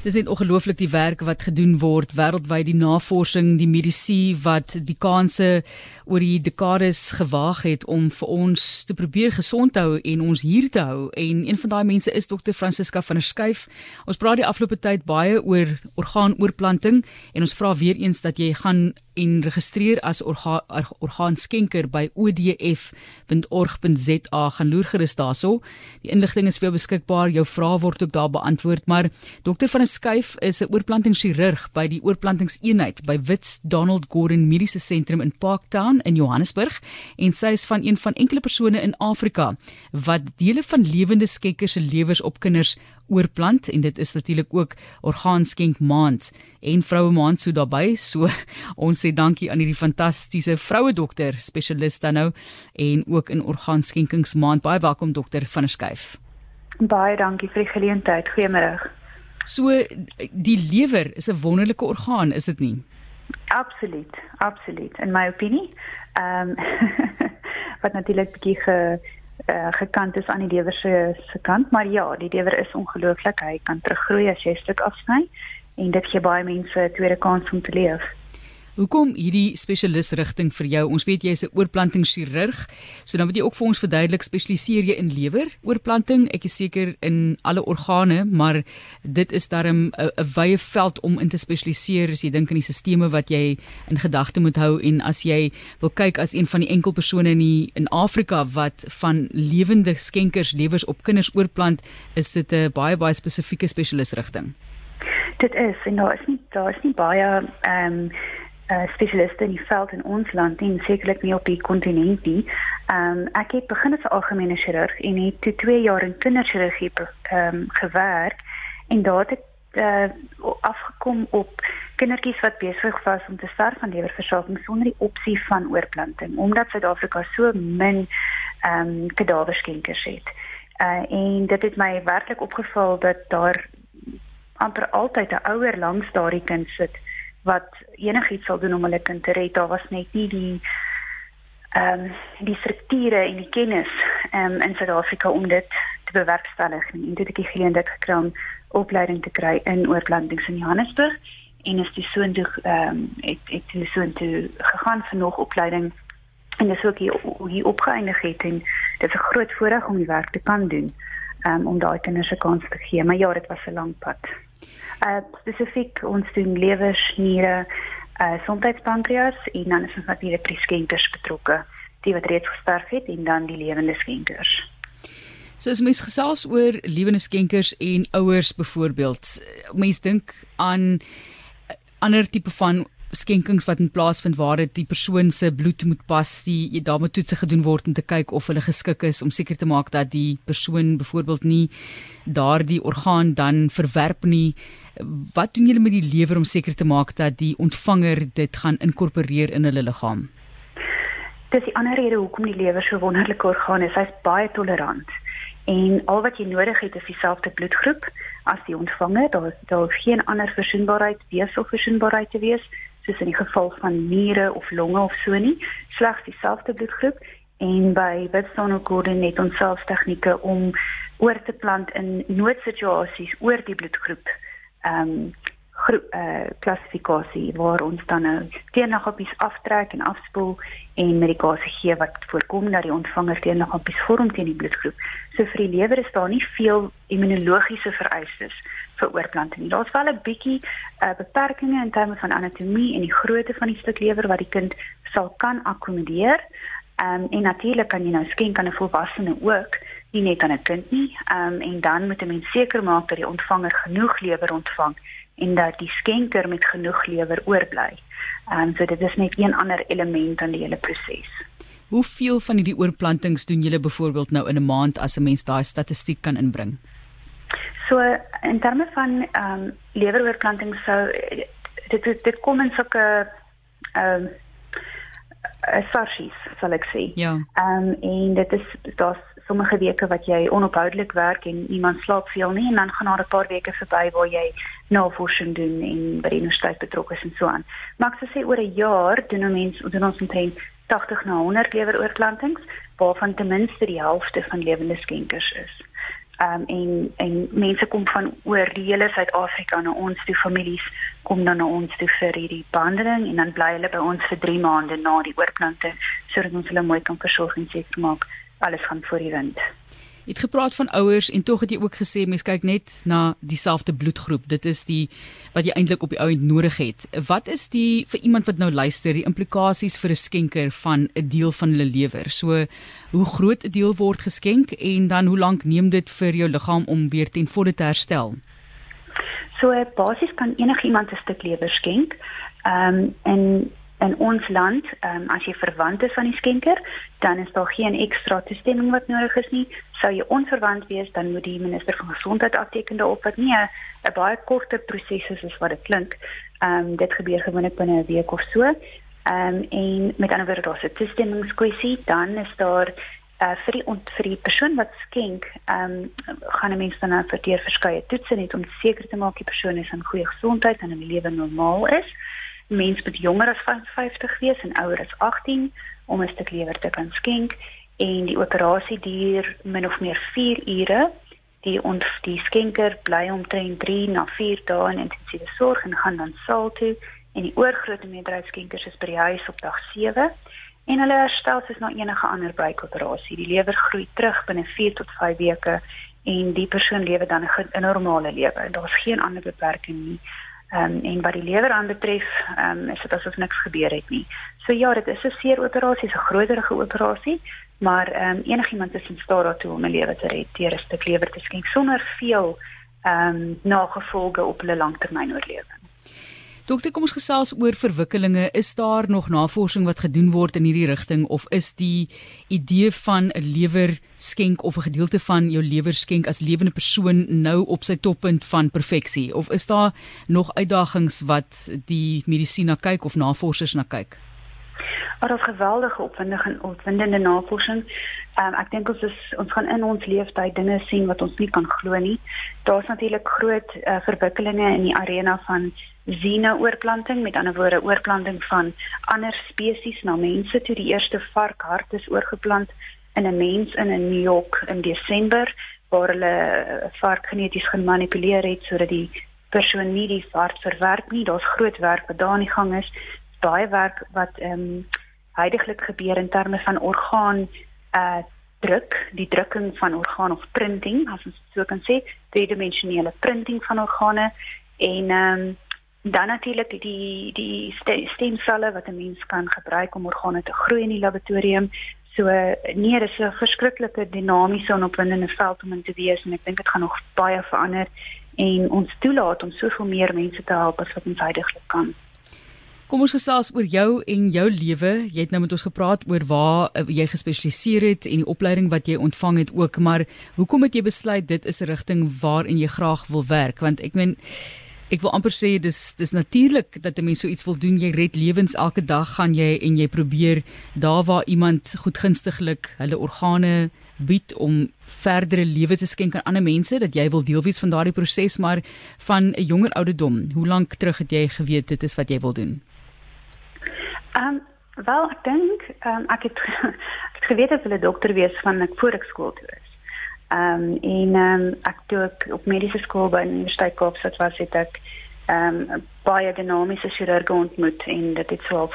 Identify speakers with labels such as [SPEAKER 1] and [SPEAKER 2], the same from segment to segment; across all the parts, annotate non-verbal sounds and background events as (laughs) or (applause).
[SPEAKER 1] Dis net ongelooflik die werk wat gedoen word wêreldwyd die navorsing, die medisy wat die kanse oor die dekades gewaag het om vir ons te probeer gesond hou en ons hier te hou. En een van daai mense is dokter Francisca van der Schuyf. Ons praat die afgelope tyd baie oor orgaanoorplanting en ons vra weer eens dat jy gaan en registreer as orga, orgaanskenker by odf.org.za gaan loer gerus daarso. Die inligting is vir jou beskikbaar. Jou vrae word ook daar beantwoord, maar dokter van Schuyf is 'n oorplantingschirurg by die oorplantingseenheid by Wits Donald Gordon Mediese Sentrum in Parktown in Johannesburg en sy is van een van enkele persone in Afrika wat dele van lewende skenkers se lewers op kinders oorplant en dit is natuurlik ook orgaanskenk maand en vroue maand so daarbey so (laughs) ons sê dankie aan hierdie fantastiese vroue dokter spesialist dan nou en ook in orgaanskenkingsmaand. Baie welkom dokter van der Schuyf
[SPEAKER 2] baie dankie vir die geleentheid. Goeiemôre
[SPEAKER 1] so die lewer is 'n wonderlike orgaan is dit nie
[SPEAKER 2] absoluut absoluut in my opinie ehm um, (laughs) wat natuurlik bietjie ge uh, gekant is aan die lewer se se kant, maar ja, die lewer is ongelooflik. Hy kan teruggroei as jy 'n stuk afsny en dit gee baie mense 'n tweede kans om te leef.
[SPEAKER 1] Hoekom hierdie spesialis rigting vir jou? Ons weet jy is 'n oorplantingschirurg. So dan moet jy ook vir ons verduidelik spesialiseer jy in lewer oorplanting. Ek is seker in alle organe, maar dit is darm 'n wye veld om in te spesialiseer as jy dink aan die sisteme wat jy in gedagte moet hou en as jy wil kyk as een van die enkel persone in die, in Afrika wat van lewende skenkers lewers op kinders oorplant, is dit 'n baie baie spesifieke spesialis rigting.
[SPEAKER 2] Dit is en daar is nie daar is nie baie ehm um, uh, spesialiste in die veld in ons land en sekerlik nie op die kontinent nie. Ehm um, ek het begin as algemene chirurg en het toe 2 jaar in kinderchirurgie ehm um, gewerk en daar het uh, afgekom op kindertjies wat besig was om te sterf van lewerversaking sonder die opsie van oorplanting omdat Suid-Afrika so min ehm um, kadaverskenkers het. Uh, en dit het my werklik opgeval dat daar amper altyd 'n ouer langs daardie kind sit wat enigiets sal doen om hulle kind te red. Daar was net nie die ehm um, die strukture en die kennis ehm um, in Suid-Afrika om dit te bewerkstellig. En dit het ek geleentheid gekry om opleiding te kry in oorplantings in Johannesburg en is die so intoe ehm um, ek het so intoe gegaan vir nog opleiding en dis ook hier, hier opgeëindig het en dit is 'n groot voorreg om die werk te kan doen um, om daai kinders 'n kans te gee. Maar ja, dit was 'n lang pad uh, spesifiek ons doen lewers, niere, uh gesondheidspankreas en dan is ons natuurlik die skenkers betrokke, die wat reeds gesterf het en dan die lewende skenkers.
[SPEAKER 1] So as mens gesels oor lewende skenkers en ouers byvoorbeeld, mens dink aan ander tipe van skenkings wat in plaas vind waar dit die persoon se bloed moet pas, die daar moet toetse gedoen word om te kyk of hulle geskik is om seker te maak dat die persoon byvoorbeeld nie daardie orgaan dan verwerp nie. Wat doen julle met die lewer om seker te maak dat die ontvanger dit gaan inkorporeer in hulle liggaam?
[SPEAKER 2] Dis die ander rede hoekom die lewer so wonderlike orgaan is. Hy's baie tolerant. En al wat jy nodig het is dieselfde bloedgroep as die ontvanger. Daar daar hoef geen ander versoenbaarheid, weefselversoenbaarheid te wees soos in die geval van niere of longe of so nie, slegs dieselfde bloedgroep en by Witson Gordon het ons self tegnieke om oor te plant in noodsituasies oor die bloedgroep. Ehm um, eh uh, klassifikasie waar ons dan nou teennagoppies aftrek en afspoel en medikasie gee wat voorkom dat die ontvanger teennagoppies vorm teen die bloedgroep. So vir die lewer is daar nie veel immunologiese vereistes vir oorplanting. Daar's wel 'n bietjie uh, beperkings in terme van anatomie en die grootte van die stuk lewer wat die kind sal kan akkommodeer. Um, en natuurlik kan jy nou skenk aan 'n volwassene ook, nie net aan 'n kind nie. Um, en dan moet 'n mens seker maak dat die ontvanger genoeg lewer ontvang en dat die skenker met genoeg lewer oorbly. Um, so dit is net een ander element aan die hele proses.
[SPEAKER 1] Hoeveel van hierdie oorplantings doen julle byvoorbeeld nou in 'n maand as 'n mens daai statistiek kan inbring?
[SPEAKER 2] So in terme van ehm um, leweroorplanting sou dit dit, dit kom in sulke ehm um, sarsies sal ek sê.
[SPEAKER 1] Ja.
[SPEAKER 2] Ehm um, en dit is daar's sommige weke wat jy onophoudelik werk en iemand slaap veel nie en dan gaan daar 'n paar weke verby waar jy navorsing doen en by die universiteit betrokke is en so aan. Maar ek sou sê oor 'n jaar doen 'n mens doen ons omtrent 80 na 100 leweroorplantings waarvan ten minste die helfte van lewende skenkers is. Um, en en mense kom van oor die hele Suid-Afrika na ons toe families kom dan na ons toe vir hierdie behandeling en dan bly hulle by ons vir 3 maande na die oorplante sodat ons hulle mooi kan versorg en seker maak alles gaan voor die wind.
[SPEAKER 1] Jy het gepraat van ouers en tog het jy ook gesê mens kyk net na dieselfde bloedgroep. Dit is die wat jy eintlik op die ouend nodig het. Wat is die vir iemand wat nou luister, die implikasies vir 'n skenker van 'n deel van hulle lewer? So hoe groot 'n deel word geskenk en dan hoe lank neem dit vir jou liggaam om weer ten volle te herstel?
[SPEAKER 2] So basies kan enigiemand 'n stuk lewer skenk. Ehm um, en in ons land, um, as jy verwant is van die skenker, dan is daar geen ekstra toestemming wat nodig is nie. Sou jy onverwant wees, dan moet die minister van gesondheid afteken daarop wat nie 'n baie korter proses is as wat dit klink. Ehm um, dit gebeur gewoonlik binne 'n week of so. Ehm um, en met ander woorde, daar's 'n toestemmingskwessie, dan is daar uh, vir die vir die persoon wat skenk, ehm um, gaan 'n mens dan nou vir deur verskeie toetse net om seker te maak die persoon is in goeie gesondheid en 'n lewe normaal is mens moet jonger as 55 wees en ouer as 18 om 'n stuk lewer te kan skenk en die operasie duur min of meer 4 ure. Die ons die skenker bly omtrent 3 na 4 dae in intensiewe sorg en gaan dan saal toe en die oorgrootste meerderheid skenkers is by die huis op dag 7 en hulle herstel soos na enige ander breekoperasie. Die lewer groei terug binne 4 tot 5 weke en die persoon lewe dan 'n normale lewe. Daar's geen ander beperking nie. Ehm um, en wat die lewer aanbetref, ehm um, is dit asof niks gebeur het nie. So ja, dit is 'n seer operasie, 'n groterige operasie, maar ehm um, enigiemand is in staat daartoe om 'n lewe te red deur 'n stuk lewer te skenk sonder veel ehm um, nagevolge op hulle langtermyn oorlewing.
[SPEAKER 1] Dokter, kom ons gesels oor verwikkelinge. Is daar nog navorsing wat gedoen word in hierdie rigting of is die idee van 'n lewer skenk of 'n gedeelte van jou lewer skenk as lewende persoon nou op sy toppunt van perfeksie of is daar nog uitdagings wat die medisyne kyk of navorsers na kyk?
[SPEAKER 2] Maar ons geweldige opwindende opwindende navorsing. Um, ek dink ons is ons gaan in ons lewenstyd dinge sien wat ons nie kan glo nie. Daar's natuurlik groot uh, verwikkelinge in die arena van xeno-oorplanting, met ander woorde oorplanting van ander spesies na mense. Toe die eerste varkhart is oorgeplant in 'n mens in in New York in Desember waar hulle vark geneties gemanipuleer het sodat die persoon nie die vark verwerk nie. Daar's groot werk wat daar aan die gang is. Baie werk wat ehm um, heidaglik gebeur in terme van orgaan uh druk, die drukking van orgaan of printing, as ons so kan sê, driedimensionele printing van organe en ehm um, dan natuurlik die die stemselle wat 'n mens kan gebruik om organe te groei in die laboratorium. So nee, dit is 'n verskriklike dinamiese en opwindende veld om in te wees en ek dink dit gaan nog baie verander en ons toelaat om soveel meer mense te help as wat ons heidaglik kan.
[SPEAKER 1] Kom ons gesels oor jou en jou lewe. Jy het nou met ons gepraat oor waar uh, jy gespesialiseer het en die opleiding wat jy ontvang het ook, maar hoekom het jy besluit dit is 'n rigting waarin jy graag wil werk? Want ek meen ek wil amper sê dis dis natuurlik dat 'n mens so iets wil doen. Jy red lewens elke dag gaan jy en jy probeer daar waar iemand goedgunstiglik hulle organe bied om verdere lewe te skenk aan ander mense dat jy wil deel wees van daardie proses maar van 'n jonger ouderdom. Hoe lank terug het jy geweet dit is wat jy wil doen?
[SPEAKER 2] Ehm um, wel ek dink ehm um, ek het (laughs) ek het geweet ek wil 'n dokter wees van ek voor ek skool toe is. Ehm um, en ehm um, ek toe ek op mediese skool by Universiteit Kaapstad was het ek ehm um, baie dinamiese chirurge ontmoet en dit het so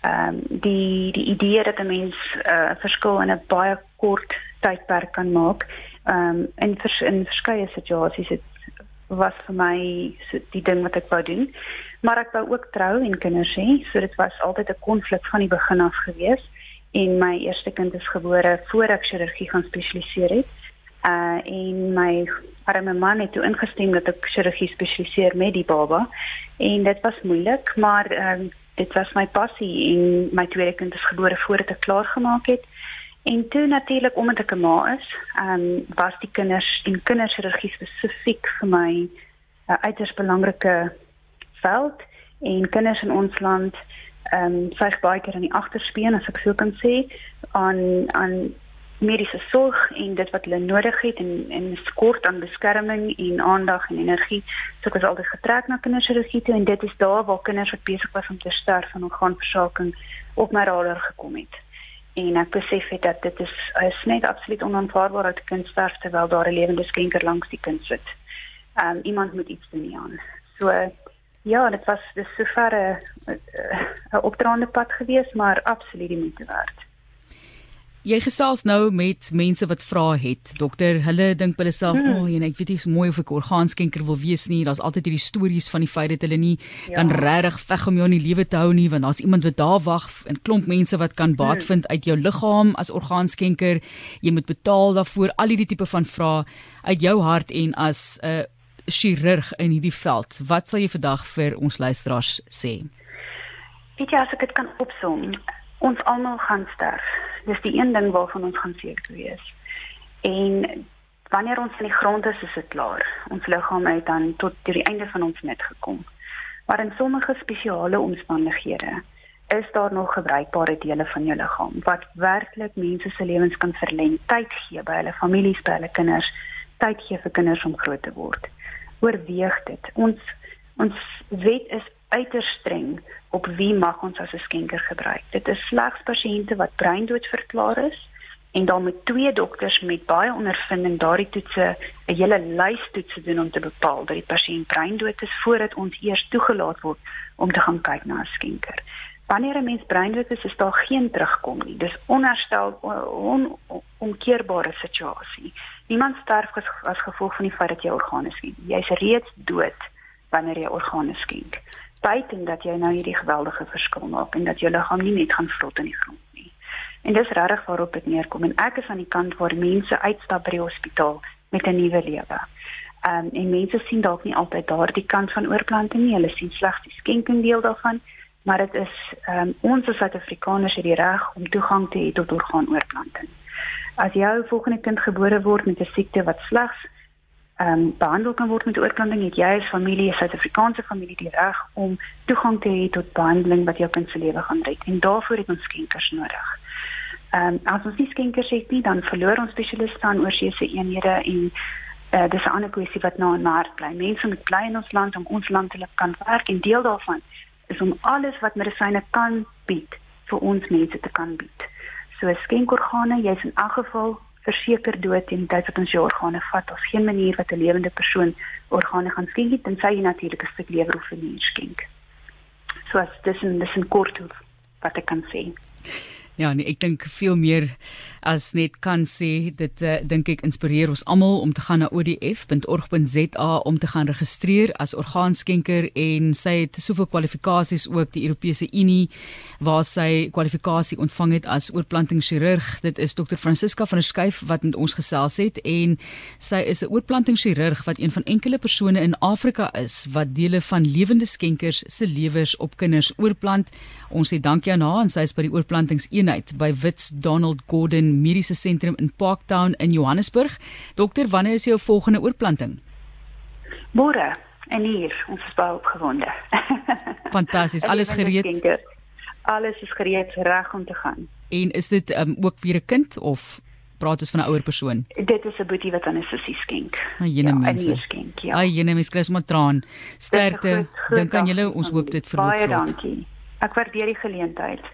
[SPEAKER 2] ehm um, die die idee dat 'n mens eh, 'n uh, verskil in 'n baie kort tydperk kan maak ehm um, in vers, in verskeie situasies het was vir my so die ding wat ek wou doen. Maar ek wou ook trou en kinders hê, so dit was altyd 'n konflik van die begin af gewees. En my eerste kind is gebore voor ek chirurgie gaan spesialiseer het. Uh en my arme man het toe ingestem dat ek chirurgie spesialiseer met die baba. En dit was moeilik, maar ehm um, dit was my passie en my tweede kind is gebore voordat ek klaar gemaak het. En toe natuurlik omdat ek 'n ma is, ehm um, was die kinders en kinderchirurgie spesifiek vir my 'n uh, uiters belangrike veld en kinders in ons land ehm um, vyf baie keer aan die agterspeen as ek sou kan sê aan aan mediese sorg en dit wat hulle nodig het en en skort aan beskerming en aandag en energie. So ek was altyd getrek na kinderchirurgie toe en dit is daar waar kinders wat besig was om te sterf van orgaanversaking op my radar gekom het en ek besef het dat dit is is net absoluut onaanvaarbaar dat 'n kind sterf terwyl daar 'n lewende skenker langs die kind sit. Ehm um, iemand moet iets doen aan. So ja, dit was dis sover 'n 'n opdraande pad gewees, maar absoluut die moeite werd.
[SPEAKER 1] Jy gesels nou met mense wat vra het. Dokter, hulle dink hulle self, hmm. "O, oh, ek weet nie so mooi of ek orgaanskenker wil wees nie." Daar's altyd hierdie stories van die feit dat hulle nie ja. kan regtig veg om jou in die lewe te hou nie, want daar's iemand wat daar wag en klomp mense wat kan baat hmm. vind uit jou liggaam as orgaanskenker. Jy moet betaal daarvoor. Al hierdie tipe van vrae uit jou hart en as 'n uh, chirurg in hierdie veld. Wat sal jy vandag vir ons luisteraars sê?
[SPEAKER 2] Weet jy as ek dit kan opsom, ons almal gaan sterf. Dis die een ding waarvan ons gaan seker wees. En wanneer ons in die grond is, is dit klaar. Ons liggaam het dan tot die einde van ons net gekom. Maar in sommige spesiale omstandighede is daar nog gebruikbare dele van jou liggaam wat werklik mense se lewens kan verleng, tyd gee by hulle families, by hulle kinders, tyd gee vir kinders om groot te word. Oorweeg dit. Ons ons wet is uiters streng op wie mag ons as 'n skenker gebruik. Dit is slegs pasiënte wat breindood verklaar is en dan met twee dokters met baie ondervinding daardie toetse 'n hele lys toetse doen om te bepaal dat die pasiënt breindood is voordat ons eers toegelaat word om te gaan kyk na 'n skenker. Wanneer 'n mens breindood is, is daar geen terugkom nie. Dis onherstel on, onkeerbare situasie. Niemand sterf as, as gevolg van die feit dat jy organe skenk. Jy's reeds dood wanneer jy organe skenk buiten dat jy nou hierdie geweldige verskil maak en dat jou liggaam nie net gaan vrot in die grond nie. En dis regtig waarop dit neerkom en ek is aan die kant waar mense uitstap by die hospitaal met 'n nuwe lewe. Um, en mense sien dalk nie altyd daardie kant van oorplanting nie. Hulle sien slegs die skenking deel daarvan, maar dit is um, ons as Suid-Afrikaners het die reg om toegang te hê tot orgaanoorplanting. As jou volgende kind gebore word met 'n siekte wat slegs ehm um, behandel kan word met oorplanting het jy as familie, 'n Suid-Afrikaanse familie die reg om toegang te hê tot behandeling wat jou kind se lewe gaan red en daarvoor het ons skenkers nodig. Ehm um, as ons nie skenkers het nie, dan verloor ons spesialiste aan oorsese eenhede en uh, dis 'n ander kwessie wat nou in mark bly. Mense moet bly in ons land om ons land te kan werk en deel daarvan is om alles wat medisyne kan bied vir ons mense te kan bied. So skenkorgane, jy's in elk geval verseker dood teen die tyd wat ons jou organe vat. Daar's geen manier wat 'n lewende persoon organe gaan skenk nie tensy jy natuurlik 'n stuk lewer of 'n nier skenk. So as dis 'n dis 'n kort wat ek kan sê.
[SPEAKER 1] Ja, nee, ek dink veel meer as net kan sê dit uh, dink ek inspireer ons almal om te gaan na odf.org.za om te gaan registreer as orgaanskenker en sy het soveel kwalifikasies ook die Europese Unie waar sy kwalifikasie ontvang het as oorplantingschirurg. Dit is Dr. Francisca van der Schuyf wat met ons gesels het en sy is 'n oorplantingschirurg wat een van enkele persone in Afrika is wat dele van lewende skenkers se lewers op kinders oorplant. Ons sê dankie aan haar en sy is by die oorplantings eenheid by Wits Donald Gordon Mediese Sentrum in Parktown in Johannesburg. Dokter, wanneer is jou volgende oorplanting?
[SPEAKER 2] Môre. En hier, ons is baie opgewonde. (laughs)
[SPEAKER 1] Fantasties, alles gereed.
[SPEAKER 2] Alles is gereed reg om te gaan.
[SPEAKER 1] En is dit um, ook weer 'n kind of praat ons van 'n ouer persoon?
[SPEAKER 2] Dit is 'n boetie wat aan 'n sussie skenk.
[SPEAKER 1] Ag, jene ja, mense. Skenk, ja. Ag, jene mense, kry sommer traan. Sterkte. Dink aan julle, ons hoop dit verloop vlot.
[SPEAKER 2] Baie dankie. Ek waardeer die geleentheid.